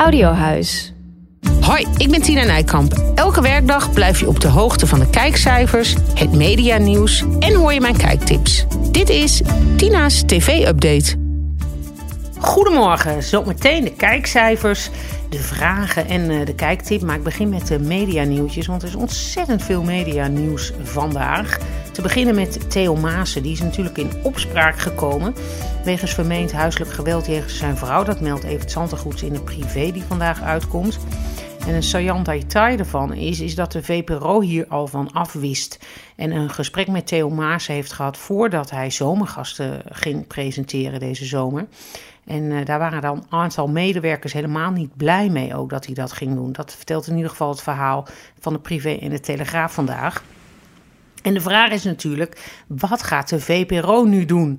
Audiohuis. Hoi, ik ben Tina Nijkamp. Elke werkdag blijf je op de hoogte van de kijkcijfers, het medianieuws en hoor je mijn kijktips. Dit is Tina's TV-update. Goedemorgen, zometeen de kijkcijfers, de vragen en eh, de kijktip. Maar ik begin met de medianieuwtjes, want er is ontzettend veel medianieuws vandaag. Te beginnen met Theo Maassen, die is natuurlijk in opspraak gekomen... wegens vermeend huiselijk geweld tegen zijn vrouw. Dat meldt Evert Zantegoeds in de privé die vandaag uitkomt. En een saillant detail ervan is, is dat de VPRO hier al van afwist. En een gesprek met Theo Maassen heeft gehad voordat hij zomergasten ging presenteren deze zomer. En uh, daar waren dan een aantal medewerkers helemaal niet blij mee ook dat hij dat ging doen. Dat vertelt in ieder geval het verhaal van de privé en de Telegraaf vandaag. En de vraag is natuurlijk, wat gaat de VPRO nu doen?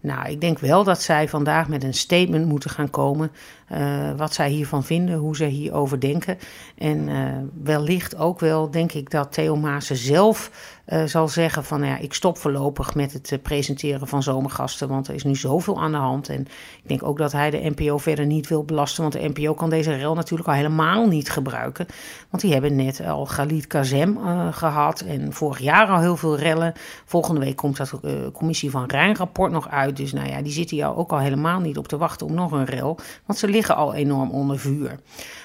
Nou, ik denk wel dat zij vandaag met een statement moeten gaan komen. Uh, wat zij hiervan vinden, hoe ze hierover denken. En uh, wellicht ook wel, denk ik, dat Theo Maassen zelf uh, zal zeggen: van nou ja, ik stop voorlopig met het presenteren van zomergasten. Want er is nu zoveel aan de hand. En ik denk ook dat hij de NPO verder niet wil belasten. Want de NPO kan deze rel natuurlijk al helemaal niet gebruiken. Want die hebben net al Galit Kazem gehad. En vorig jaar al heel veel rellen. Volgende week komt dat commissie van Rijn-rapport nog uit. Dus nou ja, die zitten jou ook al helemaal niet op te wachten om nog een rel. Want ze al enorm onder vuur.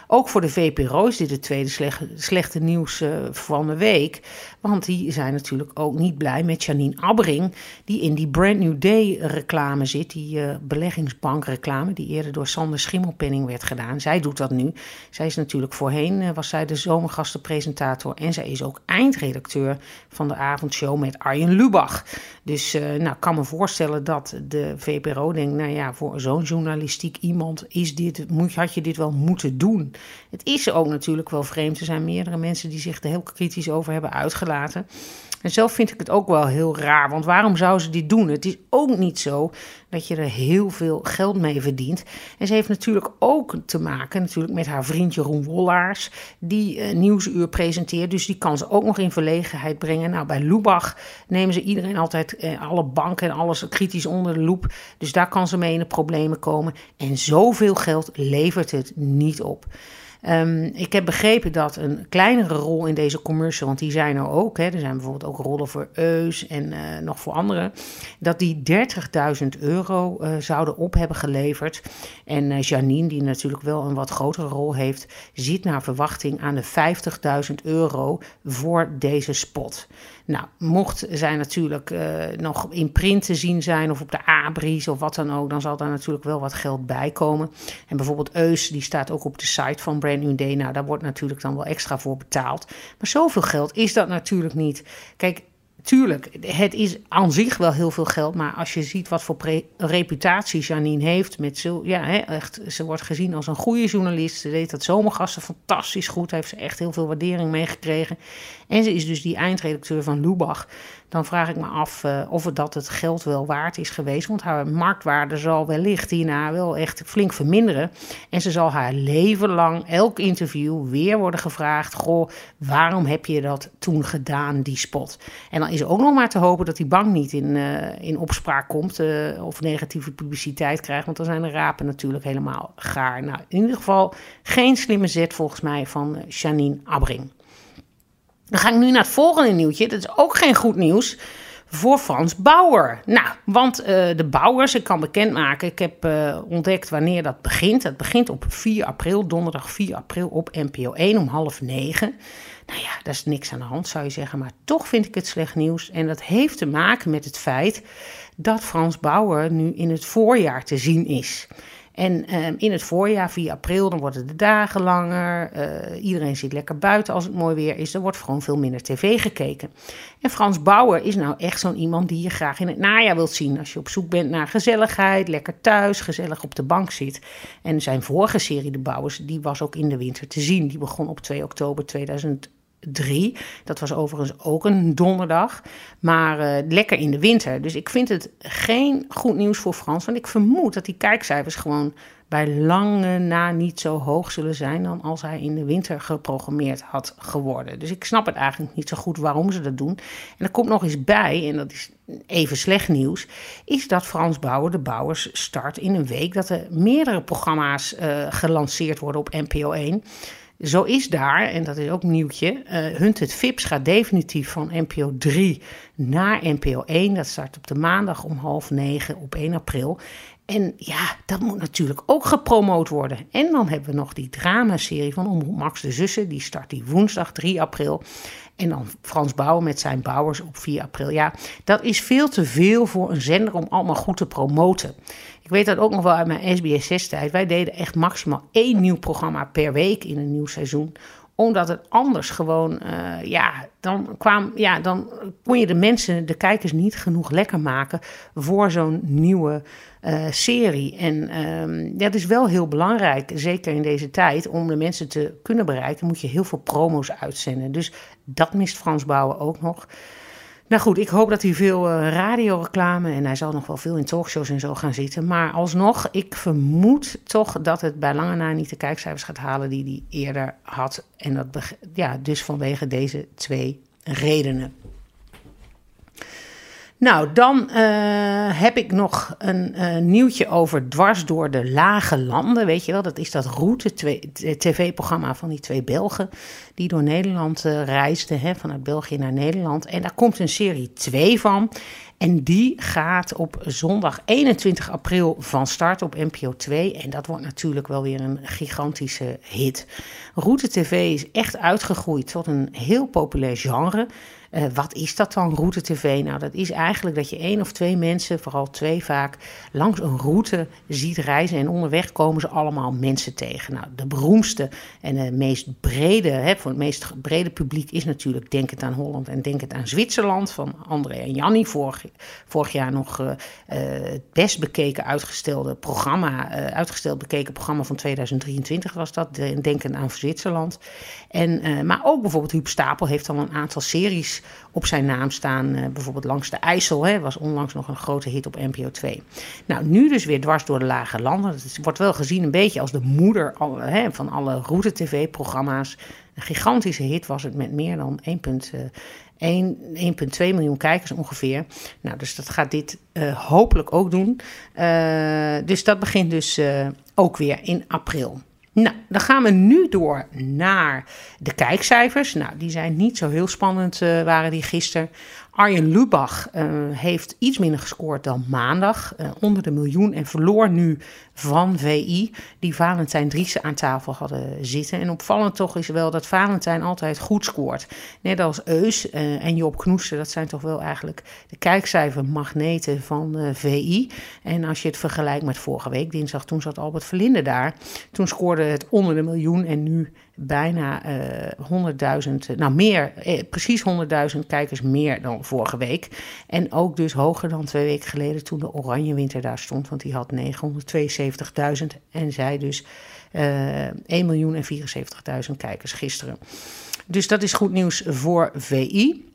Ook voor de VPRO is dit het tweede slechte, nieuws uh, van de week. Want die zijn natuurlijk ook niet blij met Janine Abbering, die in die Brand New Day reclame zit. Die uh, beleggingsbank reclame, die eerder door Sander Schimmelpenning werd gedaan. Zij doet dat nu. Zij is natuurlijk voorheen, uh, was zij de zomergastenpresentator. En zij is ook eindredacteur van de avondshow met Arjen Lubach. Dus nou, ik kan me voorstellen dat de VPRO denkt, nou ja, voor zo'n journalistiek iemand is dit, moet, had je dit wel moeten doen. Het is ook natuurlijk wel vreemd. Er zijn meerdere mensen die zich er heel kritisch over hebben uitgelaten. En zelf vind ik het ook wel heel raar. Want waarom zou ze dit doen? Het is ook niet zo dat je er heel veel geld mee verdient. En ze heeft natuurlijk ook te maken natuurlijk met haar vriendje Roen Wollaars. Die uh, Nieuwsuur presenteert. Dus die kan ze ook nog in verlegenheid brengen. Nou, bij Lubach nemen ze iedereen altijd, eh, alle banken en alles kritisch onder de loep. Dus daar kan ze mee in de problemen komen. En zoveel geld levert het niet op. Um, ik heb begrepen dat een kleinere rol in deze commercial, want die zijn er ook, hè, er zijn bijvoorbeeld ook rollen voor Eus en uh, nog voor anderen, dat die 30.000 euro uh, zouden op hebben geleverd. En uh, Janine, die natuurlijk wel een wat grotere rol heeft, ziet naar verwachting aan de 50.000 euro voor deze spot. Nou, mocht zij natuurlijk uh, nog in print te zien zijn of op de Abris of wat dan ook, dan zal daar natuurlijk wel wat geld bij komen. En bijvoorbeeld Eus, die staat ook op de site van Brand New Day. Nou, daar wordt natuurlijk dan wel extra voor betaald. Maar zoveel geld is dat natuurlijk niet. Kijk, tuurlijk, het is aan zich wel heel veel geld. Maar als je ziet wat voor reputatie Janine heeft. Met zo, ja, hè, echt, ze wordt gezien als een goede journalist. Ze deed dat zomergasten fantastisch goed. Heeft ze echt heel veel waardering meegekregen. En ze is dus die eindredacteur van Lubach. Dan vraag ik me af uh, of het dat het geld wel waard is geweest. Want haar marktwaarde zal wellicht hierna wel echt flink verminderen. En ze zal haar leven lang, elk interview, weer worden gevraagd: Goh, waarom heb je dat toen gedaan, die spot? En dan is ook nog maar te hopen dat die bank niet in, uh, in opspraak komt uh, of negatieve publiciteit krijgt. Want dan zijn de rapen natuurlijk helemaal gaar. Nou, in ieder geval geen slimme zet volgens mij van Janine Abbring. Dan ga ik nu naar het volgende nieuwtje. Dat is ook geen goed nieuws voor Frans Bauer. Nou, want uh, de Bouwers, ik kan bekendmaken, ik heb uh, ontdekt wanneer dat begint. Het begint op 4 april, donderdag 4 april op NPO 1 om half negen. Nou ja, daar is niks aan de hand zou je zeggen, maar toch vind ik het slecht nieuws. En dat heeft te maken met het feit dat Frans Bauer nu in het voorjaar te zien is. En uh, in het voorjaar, 4 april, dan worden de dagen langer. Uh, iedereen zit lekker buiten als het mooi weer is. Er wordt gewoon veel minder tv gekeken. En Frans Bauer is nou echt zo'n iemand die je graag in het najaar wilt zien. Als je op zoek bent naar gezelligheid, lekker thuis, gezellig op de bank zit. En zijn vorige serie, De Bouwers, die was ook in de winter te zien. Die begon op 2 oktober 2000. 3. Dat was overigens ook een donderdag. Maar uh, lekker in de winter. Dus ik vind het geen goed nieuws voor Frans. Want ik vermoed dat die kijkcijfers gewoon bij lange na niet zo hoog zullen zijn dan als hij in de winter geprogrammeerd had geworden. Dus ik snap het eigenlijk niet zo goed waarom ze dat doen. En er komt nog eens bij, en dat is even slecht nieuws, is dat Frans Bauer, de Bouwers, start in een week dat er meerdere programma's uh, gelanceerd worden op NPO 1. Zo is daar, en dat is ook nieuwtje, uh, Hunted Vips gaat definitief van NPO 3 naar NPO 1. Dat start op de maandag om half negen op 1 april. En ja, dat moet natuurlijk ook gepromoot worden. En dan hebben we nog die dramaserie van Omroep Max de Zussen. Die start die woensdag 3 april. En dan Frans Bouwer met zijn bouwers op 4 april. Ja, dat is veel te veel voor een zender om allemaal goed te promoten. Ik weet dat ook nog wel uit mijn SBS6-tijd. Wij deden echt maximaal één nieuw programma per week in een nieuw seizoen omdat het anders gewoon, uh, ja, dan, kwam, ja, dan kon je de mensen, de kijkers niet genoeg lekker maken voor zo'n nieuwe uh, serie. En um, dat is wel heel belangrijk, zeker in deze tijd, om de mensen te kunnen bereiken, moet je heel veel promo's uitzenden. Dus dat mist Frans Bouwen ook nog. Nou goed, ik hoop dat hij veel uh, radioreclame en hij zal nog wel veel in talkshows en zo gaan zitten. Maar alsnog, ik vermoed toch dat het bij lange na niet de kijkcijfers gaat halen die hij eerder had. En dat ja, dus vanwege deze twee redenen. Nou, dan uh, heb ik nog een uh, nieuwtje over dwars door de lage landen. Weet je wel, dat is dat route-tv-programma van die twee Belgen die door Nederland uh, reisden, hè, vanuit België naar Nederland. En daar komt een serie 2 van. En die gaat op zondag 21 april van start op NPO 2. En dat wordt natuurlijk wel weer een gigantische hit. Route TV is echt uitgegroeid tot een heel populair genre. Uh, wat is dat dan, route tv? Nou, dat is eigenlijk dat je één of twee mensen, vooral twee vaak, langs een route ziet reizen. En onderweg komen ze allemaal mensen tegen. Nou, de beroemdste en de meest brede, hè, voor het meest brede publiek is natuurlijk Denk het aan Holland en Denk het aan Zwitserland van André en Janni. Vorig, vorig jaar nog uh, het best bekeken uitgestelde programma, uitgesteld bekeken programma van 2023 was dat, Denken aan Zwitserland. En, maar ook bijvoorbeeld Huub Stapel heeft al een aantal series op zijn naam staan. Uh, bijvoorbeeld Langs de IJssel hè, was onlangs nog een grote hit op NPO 2. Nou, nu dus weer dwars door de lage landen. Het wordt wel gezien een beetje als de moeder hè, van alle route-tv-programma's. Een gigantische hit was het met meer dan 1,2 miljoen kijkers ongeveer. Nou, dus dat gaat dit uh, hopelijk ook doen. Dus dat begint dus ook weer in april. Nou, dan gaan we nu door naar de kijkcijfers. Nou, die zijn niet zo heel spannend, uh, waren die gisteren. Arjen Lubach uh, heeft iets minder gescoord dan maandag, uh, onder de miljoen en verloor nu van VI, die Valentijn Driessen aan tafel hadden zitten. En opvallend toch is wel dat Valentijn altijd goed scoort. Net als Eus uh, en Job Knoester, dat zijn toch wel eigenlijk de kijkcijfermagneten van VI. En als je het vergelijkt met vorige week, dinsdag, toen zat Albert Verlinde daar. Toen scoorde het onder de miljoen en nu bijna uh, 100.000, nou meer, eh, precies 100.000 kijkers meer dan vorige week. En ook dus hoger dan twee weken geleden toen de Oranje Winter daar stond, want die had 972.000 en zij dus uh, 1 miljoen en 74.000 kijkers gisteren. Dus dat is goed nieuws voor VI.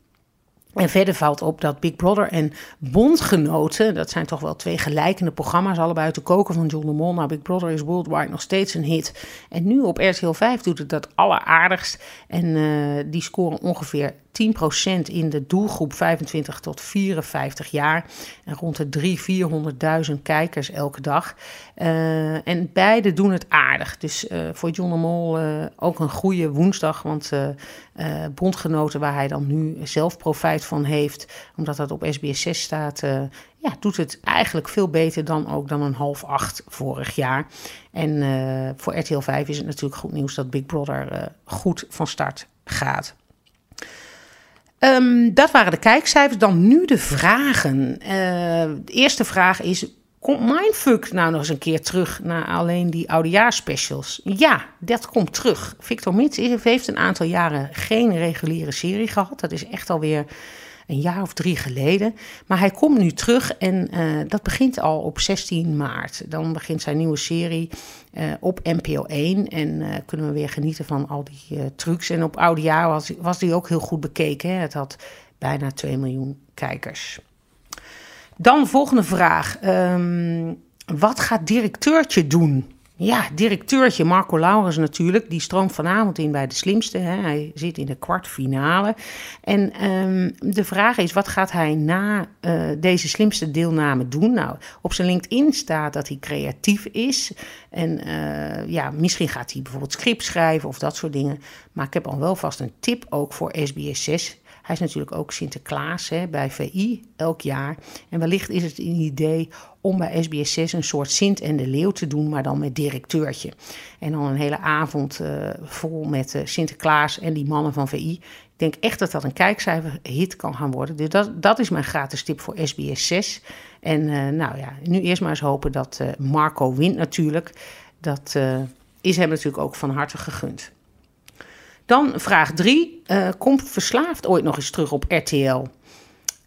En verder valt op dat Big Brother en Bondgenoten, dat zijn toch wel twee gelijkende programma's, allebei uit de koken van John de Mol. Nou, Big Brother is worldwide nog steeds een hit. En nu op RTL 5 doet het dat alleraardigst. En uh, die scoren ongeveer 10% in de doelgroep 25 tot 54 jaar. En rond de 300.000, 400.000 kijkers elke dag. Uh, en beide doen het aardig. Dus uh, voor John de Mol uh, ook een goede woensdag. Want bondgenoten waar hij dan nu zelf profijt van heeft, omdat dat op SBS 6 staat, ja, doet het eigenlijk veel beter dan ook dan een half acht vorig jaar. En voor RTL 5 is het natuurlijk goed nieuws dat Big Brother goed van start gaat. Um, dat waren de kijkcijfers. Dan nu de vragen. Uh, de eerste vraag is: Komt Mindfuck nou nog eens een keer terug naar alleen die oudejaarspecials? Ja, dat komt terug. Victor Mits heeft een aantal jaren geen reguliere serie gehad. Dat is echt alweer een jaar of drie geleden. Maar hij komt nu terug en uh, dat begint al op 16 maart. Dan begint zijn nieuwe serie uh, op NPO 1 en uh, kunnen we weer genieten van al die trucs. En op oude jaar was, was die ook heel goed bekeken. Hè? Het had bijna 2 miljoen kijkers. Dan volgende vraag. Um, wat gaat directeurtje doen? Ja, directeurtje Marco Laurens natuurlijk. Die stroomt vanavond in bij de slimste. Hè. Hij zit in de kwartfinale. En ehm, de vraag is, wat gaat hij na uh, deze slimste deelname doen? Nou, op zijn LinkedIn staat dat hij creatief is. En uh, ja, misschien gaat hij bijvoorbeeld script schrijven of dat soort dingen. Maar ik heb al wel vast een tip ook voor SBS 6. Hij is natuurlijk ook Sinterklaas hè, bij VI elk jaar. En wellicht is het een idee om bij SBS 6 een soort Sint en de Leeuw te doen, maar dan met directeurtje. En dan een hele avond uh, vol met uh, Sinterklaas en die mannen van VI. Ik denk echt dat dat een kijkcijferhit kan gaan worden. Dus dat, dat is mijn gratis tip voor SBS 6. En uh, nou ja, nu eerst maar eens hopen dat Marco wint natuurlijk. Dat is hem natuurlijk ook van harte gegund. Dan vraag 3. Uh, komt Verslaafd ooit nog eens terug op RTL?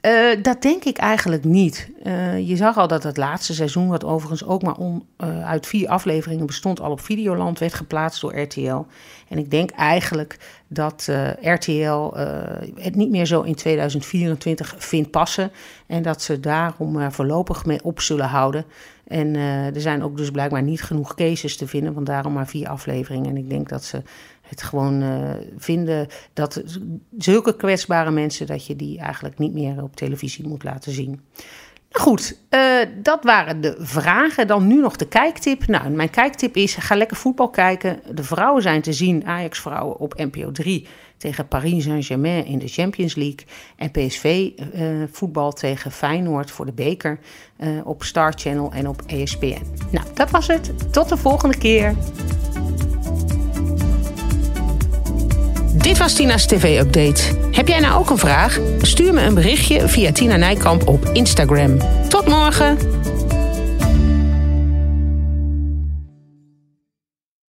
Uh, dat denk ik eigenlijk niet. Uh, je zag al dat het laatste seizoen, wat overigens ook maar uh, uit vier afleveringen bestond, al op Videoland werd geplaatst door RTL. En ik denk eigenlijk dat RTL het niet meer zo in 2024 vindt passen. En dat ze daarom voorlopig mee op zullen houden. En er zijn ook dus blijkbaar niet genoeg cases te vinden, want daarom maar vier afleveringen. En ik denk dat ze het gewoon uh, vinden dat zulke kwetsbare mensen, dat je die eigenlijk niet meer op televisie moet laten zien. Nou goed, uh, dat waren de vragen. Dan nu nog de kijktip. Nou, mijn kijktip is: ga lekker voetbal kijken. De vrouwen zijn te zien, Ajax-vrouwen op NPO 3 tegen Paris Saint-Germain in de Champions League. En PSV uh, voetbal tegen Feyenoord voor de beker uh, op Star Channel en op ESPN. Nou, dat was het. Tot de volgende keer. Dit was Tina's TV-update. Heb jij nou ook een vraag? Stuur me een berichtje via Tina Nijkamp op Instagram. Tot morgen!